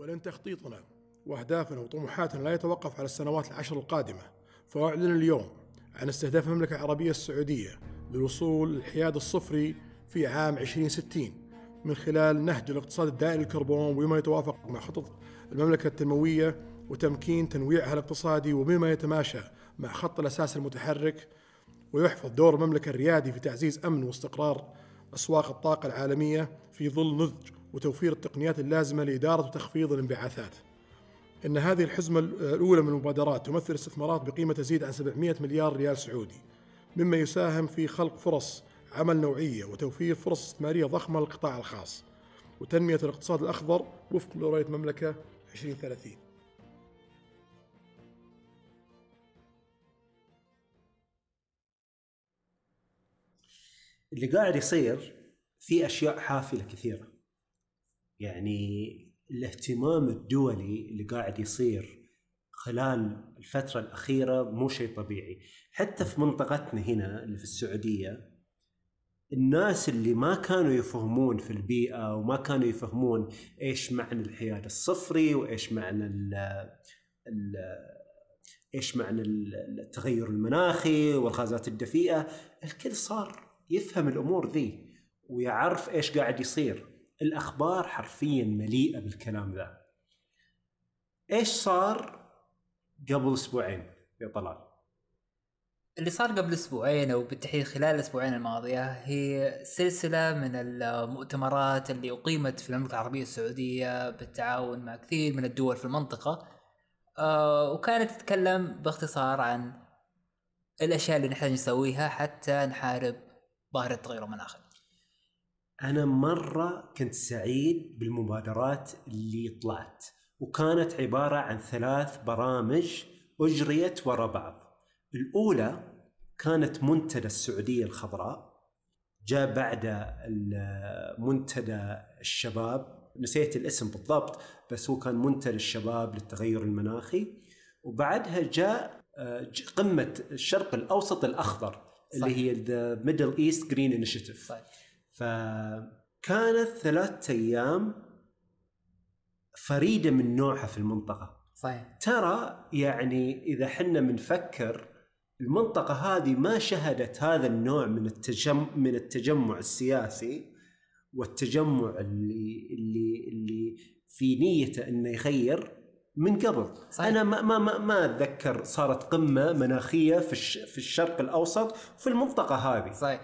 ولأن تخطيطنا. وأهدافنا وطموحاتنا لا يتوقف على السنوات العشر القادمة. فأعلن اليوم عن استهداف المملكة العربية السعودية للوصول للحياد الصفري في عام 2060 من خلال نهج الاقتصاد الدائري للكربون وبما يتوافق مع خطط المملكة التنموية وتمكين تنويعها الاقتصادي وبما يتماشى مع خط الأساس المتحرك ويحفظ دور المملكة الريادي في تعزيز أمن واستقرار أسواق الطاقة العالمية في ظل نضج وتوفير التقنيات اللازمة لإدارة وتخفيض الانبعاثات. إن هذه الحزمة الأولى من المبادرات تمثل استثمارات بقيمة تزيد عن 700 مليار ريال سعودي مما يساهم في خلق فرص عمل نوعية وتوفير فرص استثمارية ضخمة للقطاع الخاص وتنمية الاقتصاد الأخضر وفق لرؤية مملكة 2030 اللي قاعد يصير في أشياء حافلة كثيرة. يعني الاهتمام الدولي اللي قاعد يصير خلال الفترة الأخيرة مو شيء طبيعي. حتى في منطقتنا هنا اللي في السعودية الناس اللي ما كانوا يفهمون في البيئة وما كانوا يفهمون إيش معنى الحياد الصفري وإيش معنى ال ال إيش معنى التغير المناخي والغازات الدفيئة الكل صار يفهم الأمور ذي ويعرف إيش قاعد يصير. الأخبار حرفيا مليئة بالكلام ذا. إيش صار قبل أسبوعين يا طلال؟ اللي صار قبل أسبوعين أو بالتحديد خلال الأسبوعين الماضية هي سلسلة من المؤتمرات اللي أقيمت في المملكة العربية السعودية بالتعاون مع كثير من الدول في المنطقة. آه وكانت تتكلم باختصار عن الأشياء اللي نحتاج نسويها حتى نحارب ظاهرة التغير المناخي. أنا مرة كنت سعيد بالمبادرات اللي طلعت وكانت عبارة عن ثلاث برامج أجريت ورا بعض. الأولى كانت منتدى السعودية الخضراء جاء بعد منتدى الشباب. نسيت الاسم بالضبط بس هو كان منتدى الشباب للتغير المناخي. وبعدها جاء آه، قمة الشرق الأوسط الأخضر اللي صحيح. هي the Middle East Green Initiative فكانت ثلاثة أيام فريدة من نوعها في المنطقة. صحيح. ترى يعني إذا حنا بنفكر المنطقة هذه ما شهدت هذا النوع من التجمع من التجمع السياسي والتجمع اللي اللي اللي في نيته إنه يغير من قبل. صحيح. أنا ما ما ما, ما أتذكر صارت قمة مناخية في في الشرق الأوسط في المنطقة هذه. صحيح.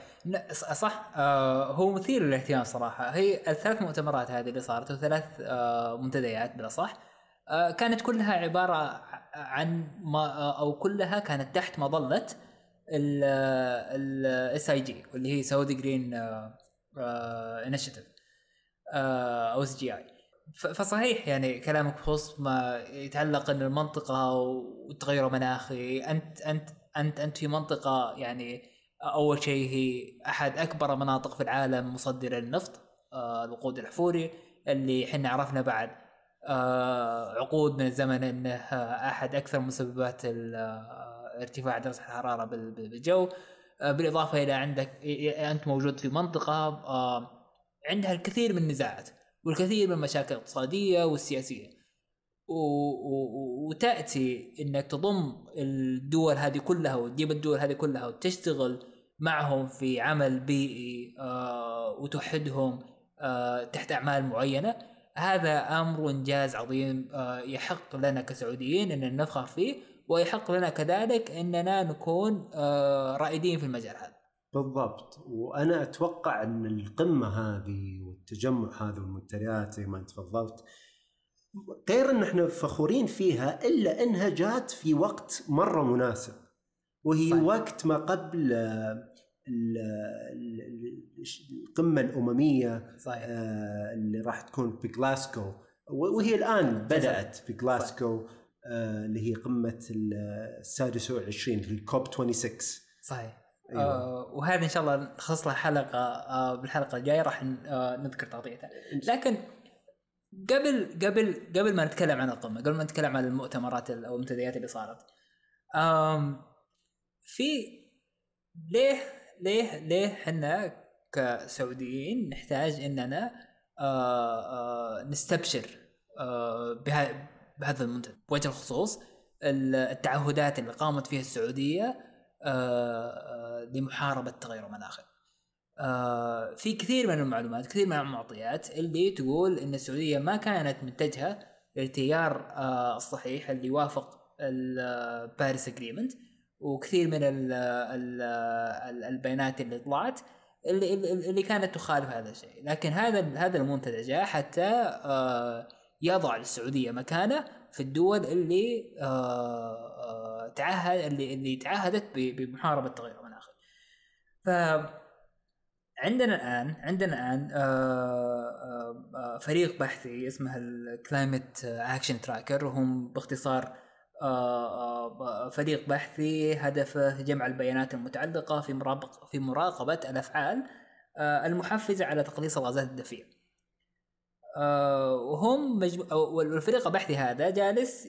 صح. آه هو مثير للاهتمام صراحة. هي الثلاث مؤتمرات هذه اللي صارت وثلاث آه منتديات بلا صح. آه كانت كلها عبارة عن ما آه أو كلها كانت تحت مظلة ال SGI واللي هي Saudi Green initiative أو SGI فصحيح يعني كلامك بخصوص ما يتعلق إن المنطقة والتغير المناخي أنت أنت أنت أنت في منطقة يعني أول شيء هي أحد أكبر مناطق في العالم مصدرة للنفط آه الوقود الاحفوري اللي إحنا عرفنا بعد آه عقود من الزمن إنه أحد أكثر مسببات آه، ارتفاع درجة الحرارة بالجو. بالإضافة إلى عندك أنت موجود في منطقة عندها الكثير من النزاعات. والكثير من المشاكل الاقتصاديه والسياسية و... و... وتأتي إنك تضم الدول هذه كلها وتجيب الدول هذه كلها وتشتغل معهم في عمل بيئي آه وتوحدهم آه تحت أعمال معينة هذا أمر وانجاز عظيم آه يحق لنا كسعوديين إن نفخر فيه ويحق لنا كذلك إننا نكون آه رائدين في المجال هذا. بالضبط. وأنا أتوقع أن القمة هذه والتجمع هذا والمنتديات زي ما أنت تفضلت غير أن إحنا فخورين فيها إلا أنها جات في وقت مرة مناسب. وهي صحيح. وقت ما قبل القمة الأممية صحيح. آه، اللي راح تكون في جلاسكو. وهي الآن بدأت في جلاسكو آه، اللي هي قمة السادس والعشرين اللي كوب 26 صحيح. أيوة. آه وهذه إن شاء الله نخصص لها حلقة آه بالحلقة الجاية راح آه نذكر تغطيتها. لكن قبل قبل قبل ما نتكلم عن القمة قبل ما نتكلم عن المؤتمرات أو المنتديات اللي صارت آم في ليه ليه ليه إحنا كسعوديين نحتاج إننا آه آه نستبشر آه، بهذا المنتدى؟ بوجه الخصوص ال- التعهدات اللي قامت فيها السعودية لمحاربة تغير المناخ آه، في كثير من المعلومات كثير من المعطيات اللي تقول إن السعودية ما كانت متجهه للتيار آه، الصحيح اللي يوافق الباريس اجريمنت وكثير من ال ال ال البيانات اللي طلعت اللي, اللي كانت تخالف هذا الشيء. لكن هذا هذا المنتدى جاء حتى آه، يضع للسعوديه مكانه في الدول اللي آه، آه، تعهد اللي اللي تعهدت بمحاربة التغير المناخي ف عندنا الان عندنا الآن آه، آه، آه، فريق بحثي اسمه ال Climate Action Tracker وهم باختصار فريق بحثي هدفه جمع البيانات المتعلقة في مراقبه في مراقبة الأفعال المحفزة على تقليص الغازات الدفيئه. آه، وهم مجمو... والفريق البحثي هذا جالس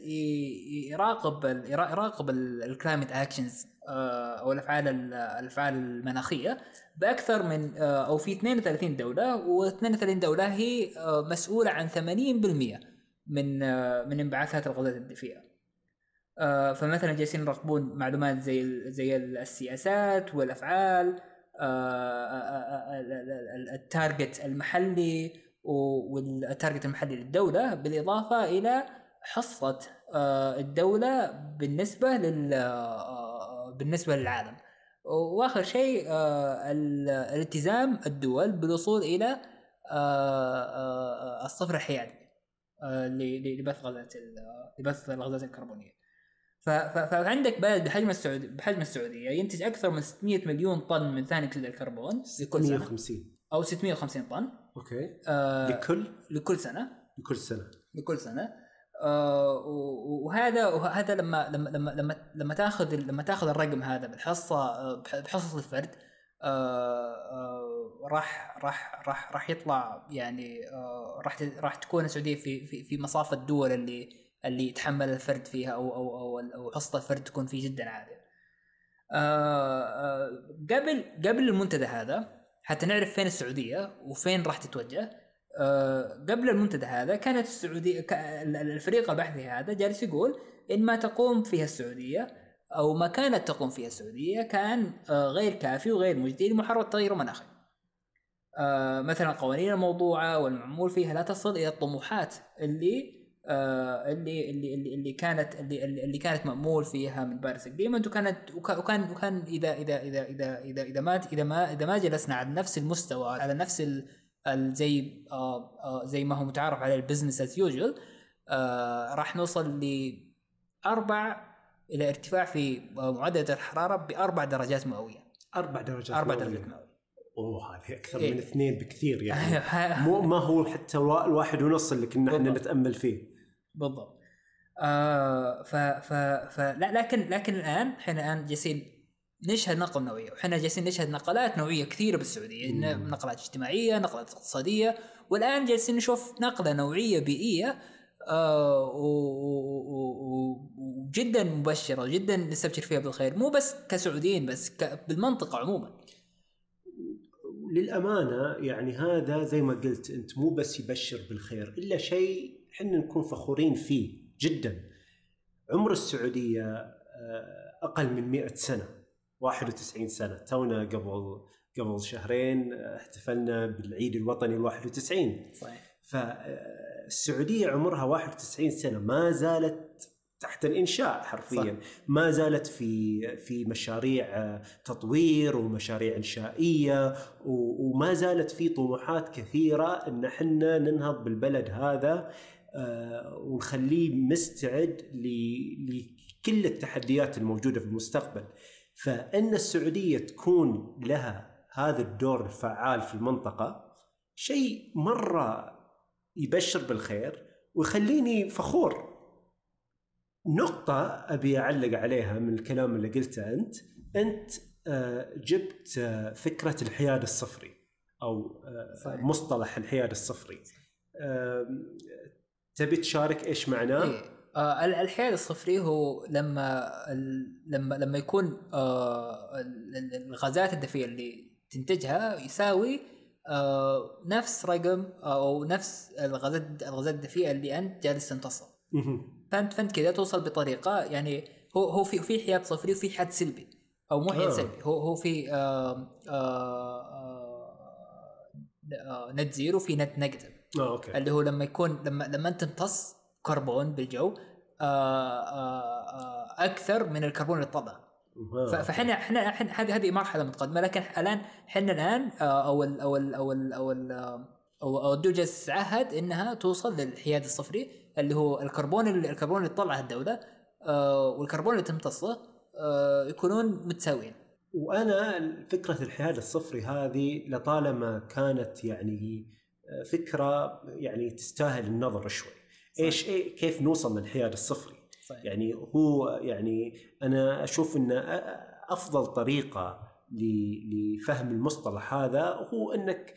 يراقب يراقب ال climate actions أو الأفعال ال- الأفعال المناخية بأكثر من آه، أو في 32 دولة و32 دولة هي آه، مسؤولة عن 80% من آه، من انبعاثات الغازات الدفيئة. آه، فمثلا جالسين يراقبون معلومات زي زي ال- السياسات والأفعال آه، آه، آه، ال- ال- ال- ال target المحلي وال target المحلي للدولة بالإضافة إلى حصة آه، الدولة بالنسبة لل آه، بالنسبة للعالم. وآخر شيء آه، ال- الالتزام الدول بالوصول إلى آه، الصفر الحيادي لبث غازات لبث الغازات ف- فعندك بلد بحجم السعوديه بحجم السعودية ينتج أكثر من 600 مليون طن من ثاني أكسيد الكربون لكل سنة. 150 أو 650 طن. أوكي. آه لكل؟ لكل سنة. لكل سنة. لكل سنة. آه وهذا وهذا لما لما لما لما لما تاخذ لما تاخذ الرقم هذا بالحصة آه، بح- بحصص الفرد آه آه راح راح راح راح يطلع يعني آه راح راح تكون السعودية في في في مصاف الدول اللي اللي يتحمل الفرد فيها أو أو أو, أو حصة الفرد تكون فيه جدا عالية. آه آه قبل قبل المنتدى هذا حتى نعرف فين السعودية وفين راح تتوجه آه، قبل المنتدى هذا كانت السعودية الفريق البحثي هذا جالس يقول إن ما تقوم فيها السعودية أو ما كانت تقوم فيها السعودية كان آه، غير كافي وغير مجدي لمحاربه التغير المناخي. آه، مثلا القوانين الموضوعة والمعمول فيها لا تصل إلى الطموحات اللي اللي اللي اللي اللي كانت اللي اللي كانت مأمول فيها من Paris Agreement وكانت وكا- وكان وكان إذا إذا إذا إذا إذا إذا ما إذا ما إذا ما جلسنا على نفس المستوى على نفس زي آه آه زي ما هو متعارف عليه ال business as usual راح نوصل لاربع إلى ارتفاع في آه، معدل الحرارة بأربع درجات مئوية أربع درجات أربع مئوية. درجات مئوية أوه هذه أكثر إيه. من اثنين بكثير يعني مو ما هو حتى الوا- الواحد ونص اللي كنا إحنا. نتأمل فيه بالضبط آه ف ف ف لا لكن لكن الآن إحنا الآن جالسين نشهد نقله نوعيه وحنا جالسين نشهد نقلات نوعيه كثيرة بالسعودية مم. نقلات اجتماعية نقلات اقتصادية والآن جالسين نشوف نقلة نوعيه بيئية آه وجدا مبشرة وجدا نستبشر فيها بالخير مو بس كسعوديين بس بالمنطقة عموما للأمانة يعني هذا زي ما قلت أنت مو بس يبشر بالخير إلا شيء إحنا نكون فخورين فيه جدا. عمر السعودية آه، أقل من 100 سنة 91 سنة. تونا قبل قبل شهرين آه، احتفلنا بالعيد الوطني ال 91 صحيح. فالسعوديه عمرها 91 سنة. ما زالت تحت الإنشاء حرفيا. صح. ما زالت في في مشاريع آه، تطوير ومشاريع إنشائية و- وما زالت في طموحات كثيرة إن إحنا ننهض بالبلد هذا. آه، ونخليه مستعد لكل التحديات الموجودة في المستقبل. فإن السعودية تكون لها هذا الدور الفعال في المنطقة شيء مرة يبشر بالخير ويخليني فخور. نقطة أبي أعلق عليها من الكلام اللي قلته أنت. أنت آه، جبت آه، فكرة الحياد الصفري أو آه، صحيح. مصطلح الحياد الصفري. تبي تشارك إيش معناه؟ إيه. آه ال- الحياد الصفري هو لما لما لما يكون آه ال- ال- الغازات الدفيئه اللي تنتجها يساوي آه نفس رقم أو نفس الغازات الغازات الدفيئه اللي أنت جالس تمتصها. فانت فأنت كذا توصل بطريقة يعني هو هو في في حياد صفري وفي حياد سلبي أو مو حياد آه. سلبي هو هو في آه آه آه net zero وفي net negative آه أوكي. اللي هو لما يكون لما لما أنت تمتص كربون بالجو آه آه آه أكثر من الكربون اللي طلع آه. فاحنا إحنا هذه هذه مرحلة متقدمة. لكن الان إحنا الآن آه، أو ال أو ال أو ال أو ال أو الدول جالسه تتعهد إنها توصل للحياد الصفري اللي هو الكربون اللي الكربون اللي تطلعه الدولة آه، والكربون اللي تمتصه آه، يكونون متساويين. وأنا فكرة الحياد الصفري هذه لطالما كانت يعني آه، فكرة يعني تستاهل النظر شوي. إيش إيه كيف نوصل للحياد الصفري؟ صحيح. يعني هو يعني أنا أشوف إن أفضل طريقة لفهم المصطلح هذا هو إنك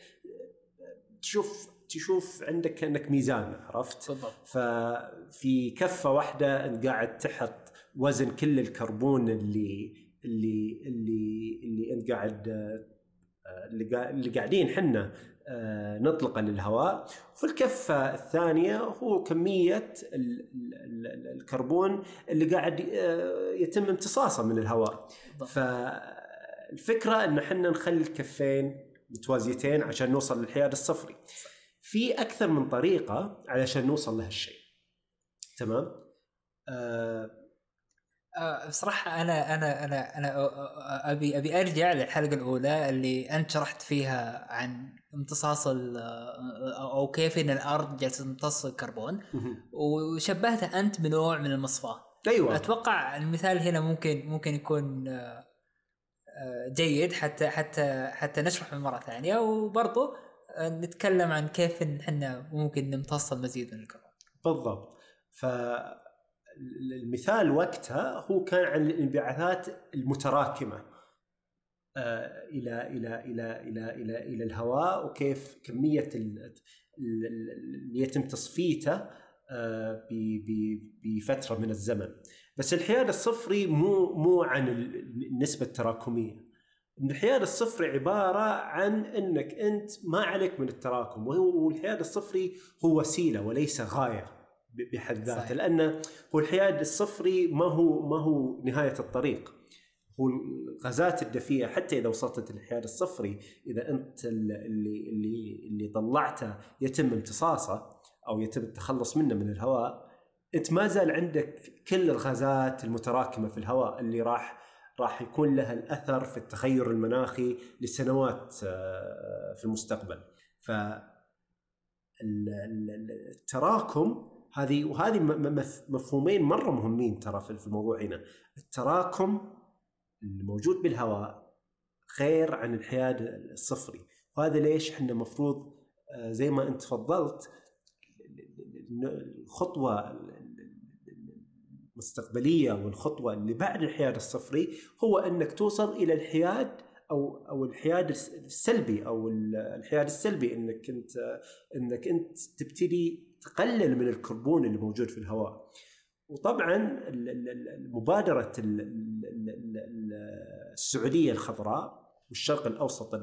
تشوف تشوف عندك كانك ميزان عرفت؟ بالضبط. ففي كفة واحدة انت قاعد تحط وزن كل الكربون اللي اللي اللي اللي انت قاعد آه، اللي قا- اللي قاعدين حنا آه، نطلقه للهواء. وفي الكفه الثانية هو ال- الكربون اللي قاعد آه، يتم امتصاصه من الهواء. فالفكرة إن إحنا نخلي الكفين متوازيتين عشان نوصل للحياد الصفري. في أكثر من طريقة علشان نوصل لهالشيء. تمام؟ آه، بصراحة أنا أنا أنا أنا أبي أبي أرجع للحلقة الأولى اللي أنت شرحت فيها عن امتصاص ال- أو كيف إن الأرض جالسة تمتص الكربون. مهم. وشبهته أنت بنوع من المصفاة. أيوه. أتوقع المثال هنا ممكن ممكن يكون آه، آه، جيد حتى حتى حتى نشرحه مرة ثانية. وبرضه آه، نتكلم عن كيف إن إحنا ممكن نمتص المزيد من الكربون. بالضبط. فالمثال وقتها هو كان عن الانبعاثات المتراكمة آه، إلى إلى إلى إلى إلى إلى الهواء وكيف كمية ال- ال- ال- اللي يتم تصفيته آه، بفترة من الزمن. بس الحياد الصفري مو مو عن ال- النسبة التراكمية. الحياد الصفري عبارة عن إنك أنت ما عليك من التراكم والحياد الصفري هو وسيلة وليس غاية. بحد ذاته. صحيح. لأن هو الحياد الصفري ما هو ما هو نهاية الطريق. هو الغازات الدفيئه حتى إذا وصلت للحياد الصفري إذا أنت ال- اللي اللي اللي طلعته يتم امتصاصه أو يتم التخلص منه من الهواء أنت ما زال عندك كل الغازات المتراكمة في الهواء اللي راح راح يكون لها الأثر في التغير المناخي لسنوات آه، في المستقبل. ف ال- ال- ال- التراكم هذه وهذه مفهومين مرة مهمين ترى في الموضوع هنا. التراكم الموجود بالهواء غير عن الحياد الصفري. وهذا ليش إحنا المفروض زي ما أنت تفضلت الخطوة المستقبلية والخطوة اللي بعد الحياد الصفري هو إنك توصل إلى الحياد أو أو الحياد السلبي أو الحياد السلبي. إنك أنت إنك أنت تبتدي تقلل من الكربون اللي موجود في الهواء. وطبعا مبادرة ال- ال- ال- ال- السعودية الخضراء والشرق الأوسط.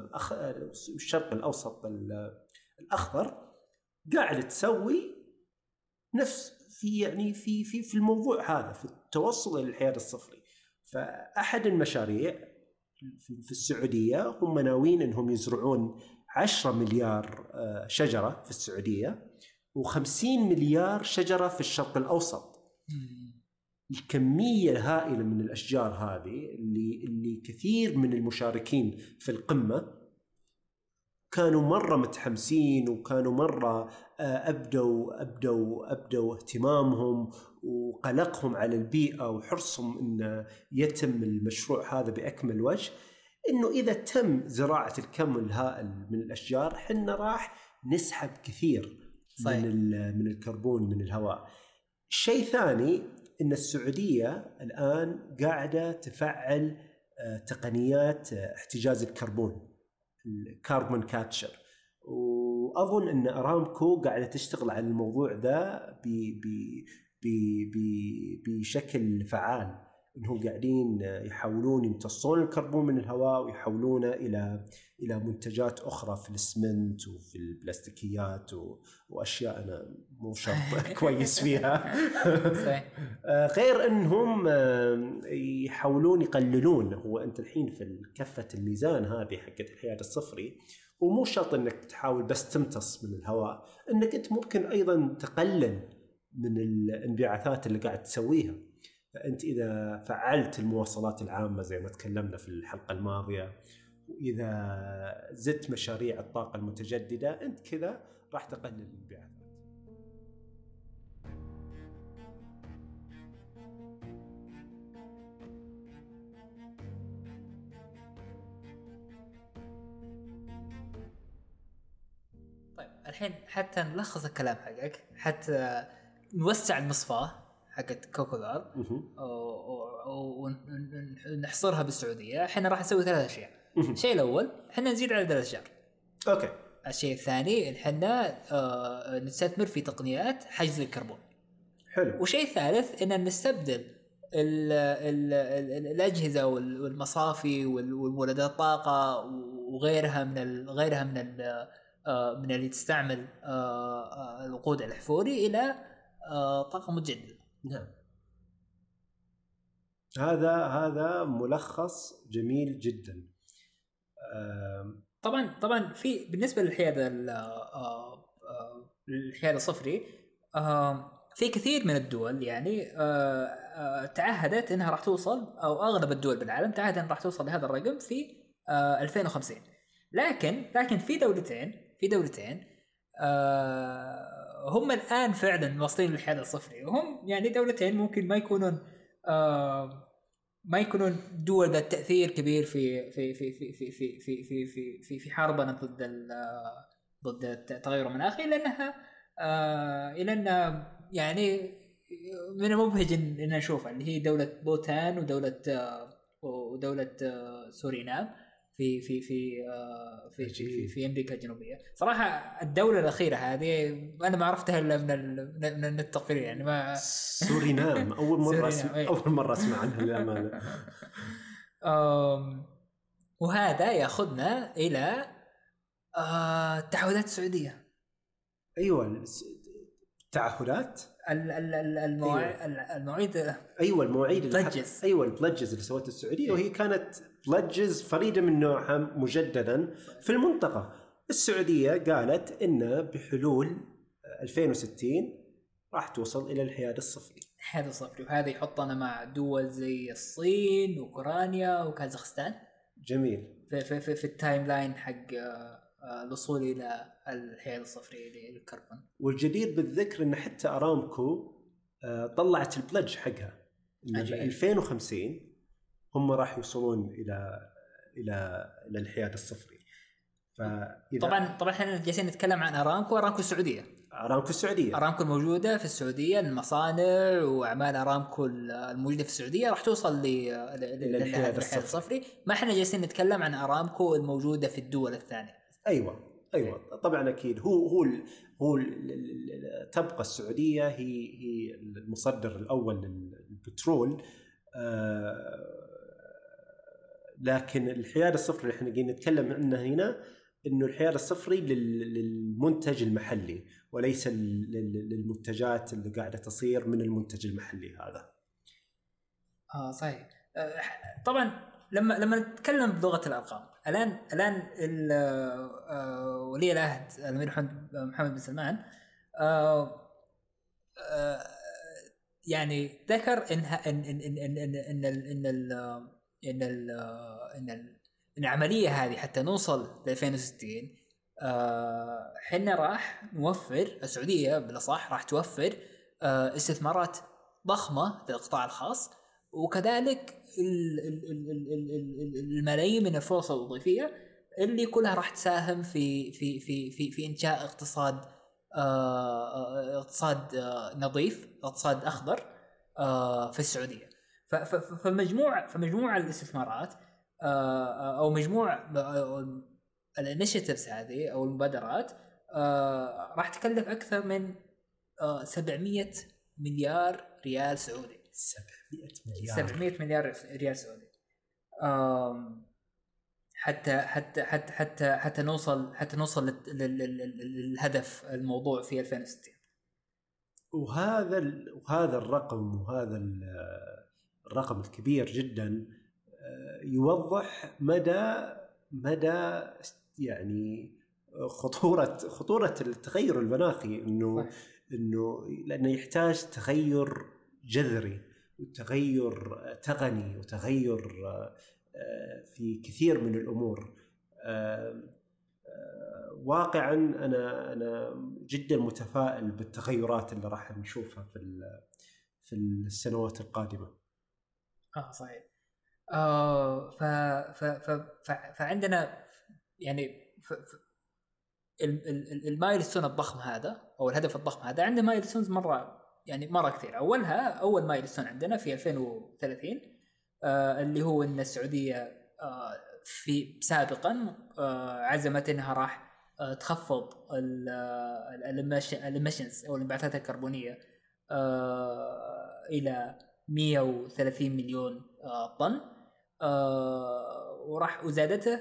والشرق الأوسط ال- الأخضر قاعدة تسوي نفس في يعني في في في الموضوع هذا في التوصل إلى الحياد الصفري فأحد المشاريع في في السعودية هم ناويين إنهم يزرعون 10 مليار آه، شجرة في السعودية و50 مليار شجرة في الشرق الأوسط. الكمية الهائلة من الأشجار هذه اللي اللي كثير من المشاركين في القمة كانوا مرة متحمسين وكانوا مرة آه، أبدوا أبدوا أبدوا اهتمامهم وقلقهم على البيئة وحرصهم ان يتم المشروع هذا بأكمل وجه. إنه إذا تم زراعة الكم الهائل من الأشجار حنا راح نسحب كثير صحيح. من من الكربون من الهواء. شيء ثاني إن السعودية الآن قاعدة تفعل آه، تقنيات آه، احتجاز الكربون ال carbon capture وأظن إن أرامكو قاعدة تشتغل على الموضوع ذا ب ب ب ب بشكل فعال انهم قاعدين يحاولون يمتصون الكربون من الهواء ويحولونه إلى إلى منتجات أخرى في الاسمنت وفي البلاستيكيات و... وأشياء أنا مو شرط كويس فيها. آه، غير إنهم آه، يحاولون يقللون. هو أنت الحين في كفه الميزان هذه حقت الحياد الصفري ومو شرط إنك تحاول بس تمتص من الهواء إنك أنت ممكن أيضا تقلل من الانبعاثات اللي قاعد تسويها. فأنت إذا فعلت المواصلات العامة زي ما تكلمنا في الحلقة الماضية وإذا زدت مشاريع الطاقة المتجددة أنت كذا راح تقلل الانبعاثات. طيب الحين حتى نلخص الكلام حقك حتى نوسع المصفاة. حقت كوكولار. ونحصرها بالسعودية. إحنا راح نسوي ثلاث أشياء. الشيء الأول إحنا نزيد عدد الاشجار أوكي. الشيء الثاني إن إحنا آه، نستثمر في تقنيات حجز الكربون. حلو. والشيء الثالث ان نستبدل ال ال ال الأجهزة وال- والمصافي وال- والمولدات الطاقة وغيرها من غيرها من ال- آه، من اللي تستعمل آه، آه، الوقود الاحفوري إلى طاقة متجددة. نعم. هذا هذا ملخص جميل جدا. طبعا طبعا في بالنسبة للحياد ال- آه، آه، الحياد الصفري في كثير من الدول يعني آه، تعهدت إنها راح توصل أو أغلب الدول بالعالم تعهدت إنها راح توصل لهذا الرقم في آه، 2050 لكن لكن في دولتين في دولتين هم الان فعلا واصلين للحياد الصفري وهم يعني دولتين ممكن ما يكونون آه، ما يكونون دول ذات تاثير كبير في في في في في في في في في في, في حربنا ضد ضد التغير المناخي لانها آه لانها يعني من المبهج ان نشوفها اللي هي دوله بوتان ودوله آه ودوله آه سورينام في في في آه في, في, في, أمريكا الجنوبية. صراحة الدولة الأخيرة هذه أنا ما عرفتها إلا من من التقرير يعني ما سورينام أول مرة سورينام، أسمع أي. أول مرة أسمع عنها للأمانة. وهذا يأخذنا إلى آه، التعهدات السعودية. أيوه التعهدات ال- ال- ال- المواع- أيوة. ال- المواعيد أيوه المواعيد حط- Pledges. أيوه ال pledges اللي سوتها السعودية وهي كانت pledges فريدة من نوعها مجددا في المنطقة. السعودية قالت إن بحلول 2060 راح توصل إلى الحياد الصفري. هذا صفري وهذا يحطنا مع دول زي الصين وأوكرانيا وكازاخستان. جميل. في, في, في, في ال timeline حق آه، آه، الوصول إلى الحياد الصفري للكربون. والجدير بالذكر إن حتى أرامكو آه، طلعت البلج حقها. عجيب. 2050 هم راح يوصلون إلى إلى إلى الحياد الصفري. فإذا طبعا طبعا إحنا جالسين نتكلم عن أرامكو. أرامكو السعودية. أرامكو السعودية. أرامكو الموجودة في السعودية المصانع وأعمال أرامكو الموجودة في السعودية راح توصل للحياد الصفري. الصفري. ما إحنا جالسين نتكلم عن أرامكو الموجودة في الدول الثانية. أيوه أيوه. طبعا أكيد. هو هو ال- هو ال- تبقى السعودية هي هي المصدر الأول للبترول. آه، لكن الحياد الصفري اللي إحنا قاعدين نتكلم عنه هنا إنه الحياد الصفري لل- للمنتج المحلي وليس لل- لل- للمنتجات اللي قاعدة تصير من المنتج المحلي هذا. آه صحيح آه، طبعا لما لما نتكلم بلغة الأرقام الآن الآن ال- آه، ولي العهد الأمير محمد بن سلمان آه، يعني ذكر إنها ان ان ان ان ان ال- ان ال- إن ال- إن ال- إن العملية هذه حتى نوصل ل 2060 آه، حنا راح نوفر السعودية بالأصح راح توفر آه، استثمارات ضخمة للقطاع الخاص وكذلك ال- ال- ال- ال- ال- ال- الملايين من الفرص الوظيفية اللي كلها راح تساهم في في في في في إنشاء اقتصاد آه، آه، اقتصاد آه، نظيف اقتصاد أخضر آه، في السعودية. فمجموع فمجموع الاستثمارات آه، أو مجموع الانشيتيفز هذه أو المبادرات آه، راح تكلف أكثر من آه، 700 مليار ريال سعودي. 700 مليار. 700 مليار ريال سعودي. حتى حتى حتى حتى حتى نوصل حتى نوصل لل- لل- لل- للهدف الموضوع في 2060 وهذا وهذا الرقم وهذا الرقم الكبير جدا آه، يوضح مدى مدى يعني خطورة خطورة التغير المناخي إنه صح. إنه لأنه يحتاج تغير جذري وتغير تقني وتغير آه، في كثير من الأمور. آه، واقعا أنا أنا جدا متفائل بالتغيرات اللي راح نشوفها في في السنوات القادمة. آه صحيح. آه ف ف ف ف فعندنا يعني ف ف ال- ال- ال- ال milestone الضخم هذا أو الهدف الضخم هذا عنده milestones مرة يعني مرة كثير. أولها أول milestone عندنا في 2030 آه اللي هو إن السعودية آه في سابقا آه عزمت إنها راح آه تخفض ال emissions أو الانبعاثات الكربونية آه إلى 130 مليون آه طن آه وراح وزادته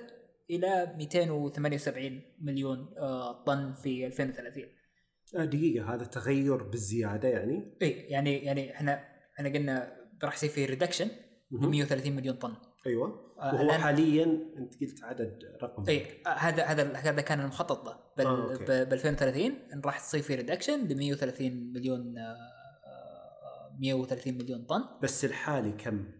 إلى 278 مليون آه طن في 2030 آه، دقيقة هذا تغير بالزيادة يعني؟ اي يعني يعني إحنا إحنا قلنا راح يصير في reduction ل مهم. 130 مليون طن. أيوه. وهو حاليا أنت قلت عدد رقم. اي هذا هذا هذا كان المخطط له. بال آه،. ب 2030 إن راح تصير في reduction ل 130 مليون 130 مليون طن. بس الحالي كم؟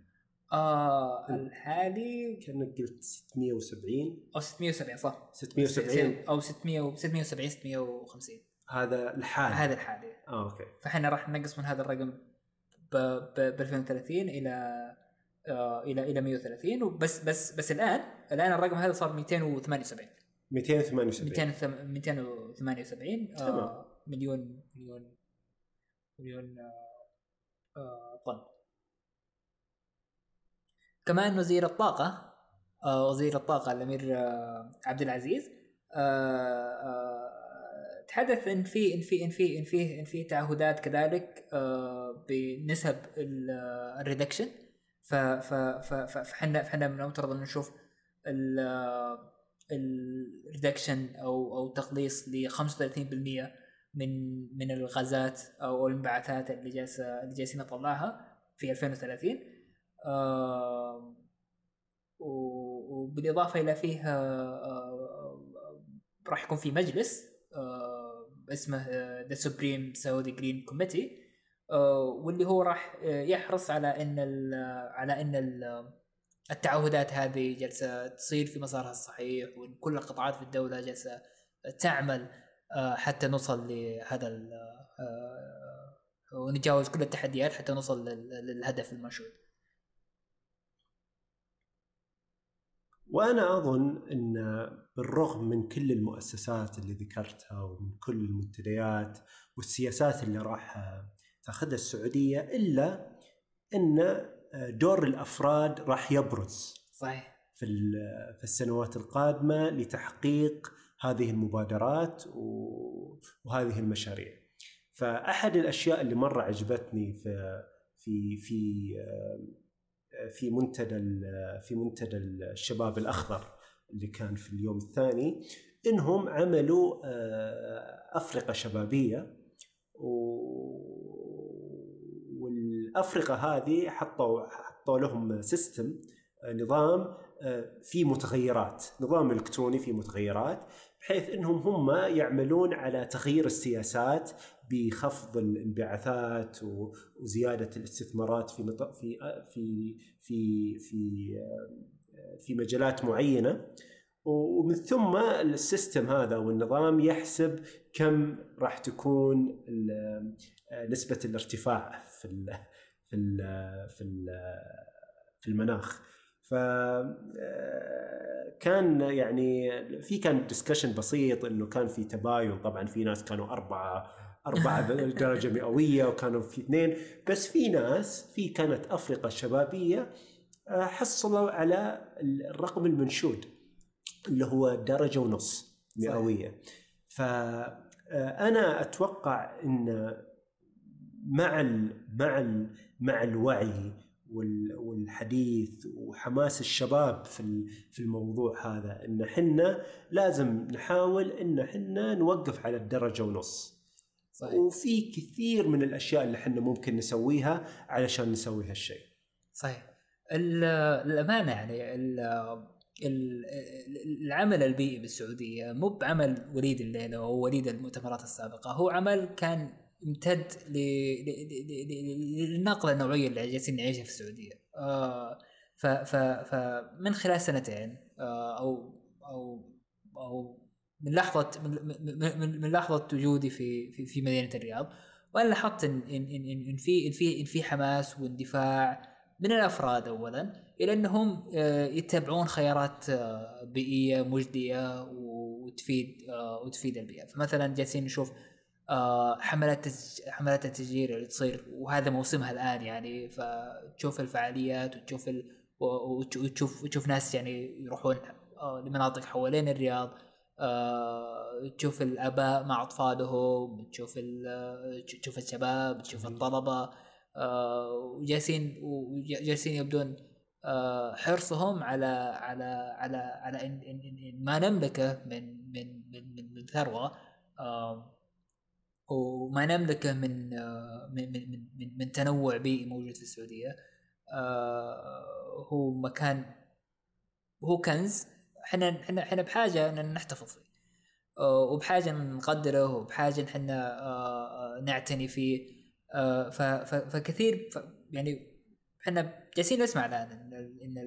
آه الحالي كأنك قلت 670 أو 670 صح. 670 أو 600 670 650 هذا الحالي. هذا الحالي. آه أوكي. فإحنا راح ننقص من هذا الرقم ب ب 2030 إلى آه إلى إلى 130 وبس بس بس الآن الآن الرقم هذا صار 278 278 200 278 تمام. آه مليون مليون مليون آه طن كمان وزير الطاقة آه وزير الطاقة الأمير آه عبد العزيز آه تحدث إن في إن في إن في إن في إن في تعهدات كذلك بنسب ال- ال reduction. ف ف ف ف- فاحنا فاحنا من المفترض إن نشوف ال- ال reduction أو أو تقليص ل 35% من من الغازات أو الانبعاثات اللي جالسه اللي جالسين نطلعها في 2030 آه وبالإضافة إلى فيه آه، راح يكون في مجلس آه، اسمه the Supreme Saudi Green Committee واللي هو راح آه، يحرص على إن على إن ال- التعهدات هذه جالسة تصير في مسارها الصحيح وإن كل القطاعات في الدولة جالسة تعمل. حتى نوصل لهذا آه، ونتجاوز كل التحديات حتى نوصل لل- للهدف المنشود. وأنا أظن إن بالرغم من كل المؤسسات اللي ذكرتها ومن كل المنتديات والسياسات اللي راح تأخذها السعودية إلا إن دور الأفراد راح يبرز صحيح في في السنوات القادمة لتحقيق هذه المبادرات وهذه المشاريع. فأحد الأشياء اللي مرة عجبتني في في في في منتدى في منتدى الشباب الأخضر اللي كان في اليوم الثاني إنهم عملوا آه، أفرقة شبابية والأفرقة هذه حطوا حطوا لهم سيستم آه، نظام آه، فيه متغيرات نظام إلكتروني فيه متغيرات بحيث إنهم هم يعملون على تغيير السياسات بخفض الانبعاثات وزيادة الاستثمارات في في في في في في مجالات معينة. ومن ثم السيستم هذا والنظام يحسب كم راح تكون نسبة الارتفاع في في في المناخ. ف كان يعني في كان ديسكشن بسيط إنه كان في تباين. طبعا في ناس كانوا أربعة أربعة درجة مئوية وكانوا في اثنين. بس في ناس في كانت أفرقة شبابية آه، حصلوا على الرقم المنشود اللي هو درجة ونص مئوية. فأنا أتوقع أن مع ال مع ال مع الوعي والحديث وحماس الشباب في في الموضوع هذا. إن حنا لازم نحاول إن حنا نوقف على الدرجة ونص. صحيح. وفي كثير من الأشياء اللي حنا ممكن نسويها علشان نسوي هالشيء. صحيح. الأمانة يعني العمل البيئي بالسعودية مو بعمل وليد الليلة أو وليد المؤتمرات السابقة هو عمل كان امتد للنقلة النوعية اللي جالسين نعيشها في السعودية. آه فمن خلال سنتين آه أو أو أو من لحظه من, من لحظة وجودي في في, في مدينة الرياض وأنا لاحظت ان ان ان, إن في إن في إن في حماس واندفاع من الأفراد اولا إلى إنهم آه، يتبعون خيارات بيئية مجدية وتفيد وتفيد البيئة. فمثلا جالسين نشوف حملات حملات التشجير اللي تصير وهذا موسمها الآن يعني فتشوف الفعاليات وتشوف ال... وتشوف وتشوف ناس يعني يروحون لمناطق حوالين الرياض تشوف الآباء مع أطفالهم تشوف تشوف الشباب تشوف الطلبة وجالسين وجالسين يبدون آه، حرصهم على على على على إن, إن, إن ما نملكه من من من من, من ثروه وما نملكه من من من من, من تنوع بيئي موجود في السعودية. آه، هو مكان هو كنز. إحنا إحنا إحنا بحاجة إن نحتفظ فيه. آه، وبحاجة نقدره وبحاجة إحنا نعتني فيه. فكثير يعني إحنا جالسين نسمع الآن إن إن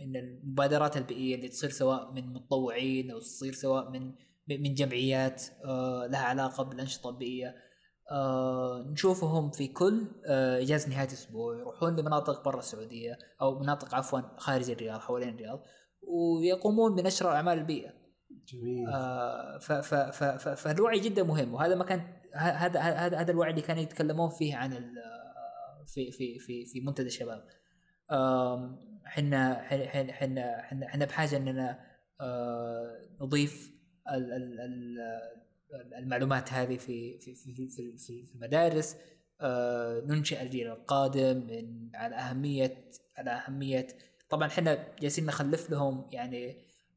إن المبادرات البيئية اللي تصير سواء من متطوعين أو تصير سواء من من جمعيات آه، لها علاقة بالأنشطة البيئية آه، نشوفهم في كل آه، إجازة نهاية أسبوع يروحون لمناطق برا السعودية أو مناطق عفوا خارج الرياض حوالين الرياض ويقومون بنشر أعمال البيئة. جميل. فالوعي جدا مهم وهذا ما كان هذا هذا هذا الوعي اللي كانوا يتكلمون فيه عن في في في في منتدى الشباب إحنا إحنا إحنا إحنا بحاجة إننا نضيف المعلومات هذه في في في في, في المدارس. آه، ننشئ الجيل القادم من على أهمية على أهمية طبعا إحنا جالسين نخلف لهم يعني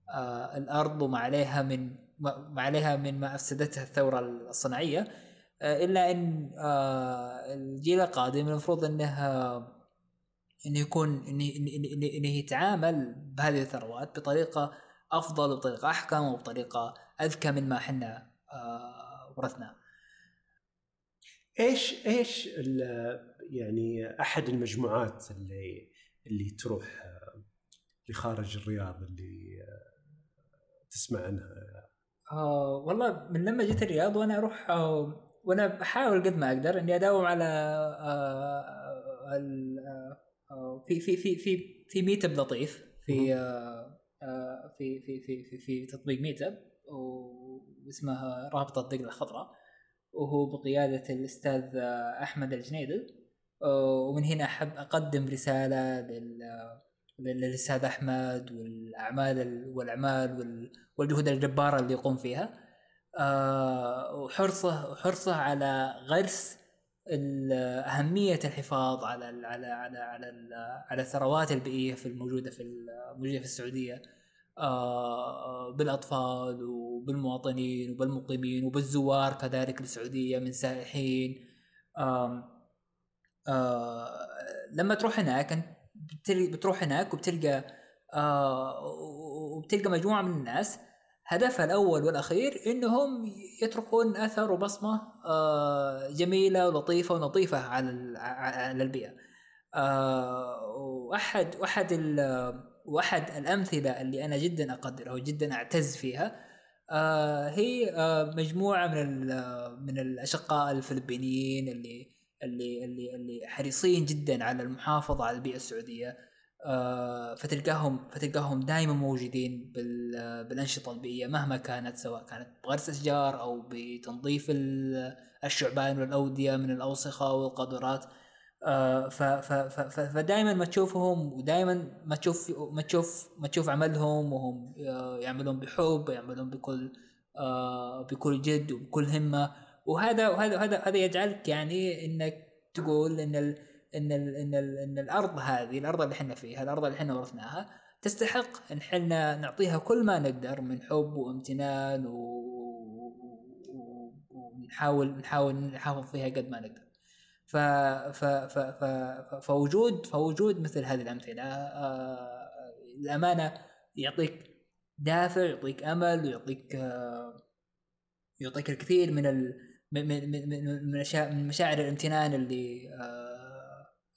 آه، الأرض وما عليها من ما عليها من ما افسدتها الثورة الصناعية. آه، إلا إن الجيل القادم المفروض إنه إنه يكون إنه إنه, إنه يتعامل بهذه الثروات بطريقة أفضل وبطريقه أحكم وبطريقة أذكى من ما إحنا آه، ورثناه. إيش إيش يعني أحد المجموعات اللي اللي تروح لخارج الرياض اللي تسمع عنها؟ آه والله من لما جيت الرياض وأنا أروح آه وأنا بحاول قد ما أقدر إني أداوم على آه، آه، آه، في في في في في ميت لطيف في في في في في, في تطبيق ميت أب واسمه رابطة الدقله الخضراء وهو بقيادة الأستاذ أحمد الجنيدل ومن هنا أحب أقدم رسالة لل للأستاذ أحمد والأعمال والأعمال والجهود الجبارة اللي يقوم فيها. آه، وحرصه وحرصه على غرس أهمية الحفاظ على على على على على الثروات البيئية في الموجودة في الموجودة في السعودية. آه، بالأطفال وبالمواطنين وبالمقيمين وبالزوار كذلك للسعودية من سائحين. آه، لما تروح هناك بتروح هناك وبتلقى وبتلقى مجموعة من الناس هدفها الأول والأخير إنهم يتركون أثر وبصمة آه، جميلة ولطيفة ونظيفة على على البيئة. آه، وأحد وأحد وأحد الأمثلة اللي أنا جدا اقدرها وجدا أعتز فيها آه، هي مجموعة من من الأشقاء الفلبينيين اللي اللي اللي اللي حريصين جدا على المحافظة على البيئة السعودية آه، فتلقاهم فتلقاهم دائما موجودين بالأنشطة البيئية مهما كانت سواء كانت بغرس أشجار أو بتنظيف الشعبان والأودية من الأوسخة والقدرات آه، فدائما ما تشوفهم ودائما ما تشوف ما تشوف ما تشوف عملهم وهم يعملون بحب يعملون بكل آه، بكل جد وبكل همة. وهذا وهذا هذا يجعلك يعني إنك تقول إن إن ال إن ال إن الأرض هذه الأرض اللي إحنا فيها الأرض اللي إحنا ورثناها تستحق إن إحنا نعطيها كل ما نقدر من حب وامتنان و... ونحاول نحاول نحافظ فيها قد ما نقدر. ف... ف... ف... ف... فوجود فوجود مثل هذه الأمثلة آه... الأمانة يعطيك دافع يعطيك أمل ويعطيك آه... يعطيك الكثير من ال... من من من من, من مشاعر الامتنان اللي آه...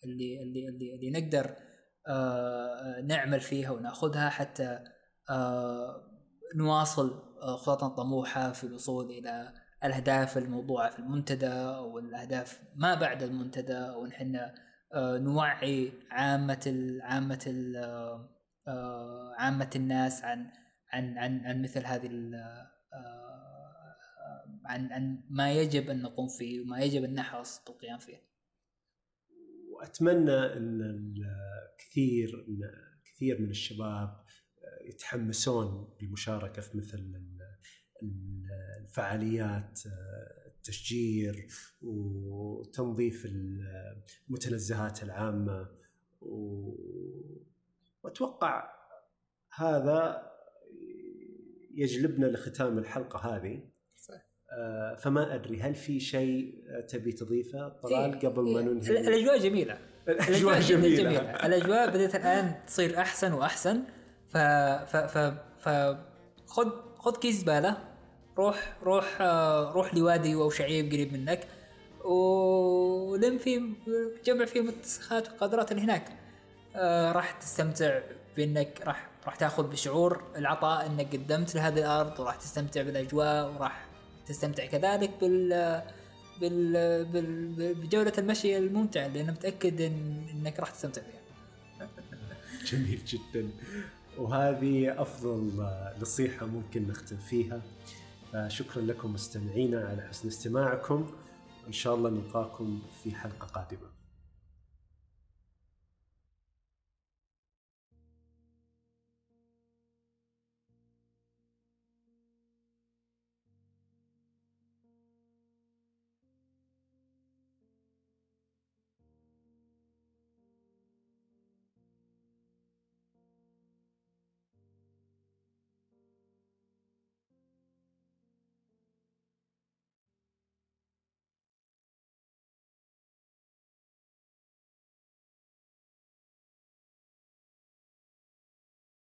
اللي اللي اللي, اللي نقدر آه... نعمل فيها وناخذها حتى آه... نواصل خططنا الطموحه في الوصول إلى الأهداف الموضوعة في المنتدى أو الأهداف ما بعد المنتدى أو نحن آه، نوعي عامة آه، عامة الناس عن عن عن عن مثل هذه آه، عن عن ما يجب أن نقوم فيه وما يجب أن نحرص بالقيام فيه. وأتمنى إن الكثير كثير من الشباب يتحمسون بالمشاركه في مثل الفعاليات التشجير وتنظيف المتنزهات العامة وأتوقع هذا يجلبنا لختام الحلقة هذه. فما أدري هل في شيء تبي تضيفه؟ طلال إيه قبل ما إيه. ننهي. الأجواء جميلة. الأجواء جميلة, جميلة. الأجواء بدأت الآن تصير أحسن وأحسن. ف ف ف, ف خذ خذ كيس زبالة. روح روح آه، روح لوادي أو شعيب قريب منك. ولم فيه جمع فيه المتسخات والقدرات اللي هناك. آه، راح تستمتع بأنك راح راح تأخذ بشعور العطاء أنك قدمت لهذه الأرض وراح تستمتع بالأجواء وراح تستمتع كذلك بال بال, بال... بجولة المشي الممتعة لأنه متأكد إن... إنك راح تستمتع فيها. جميل جدا. وهذه أفضل نصيحة ممكن نختم فيها. فشكرا لكم مستمعينا على حسن استماعكم. وإن شاء الله نلقاكم في حلقة قادمة.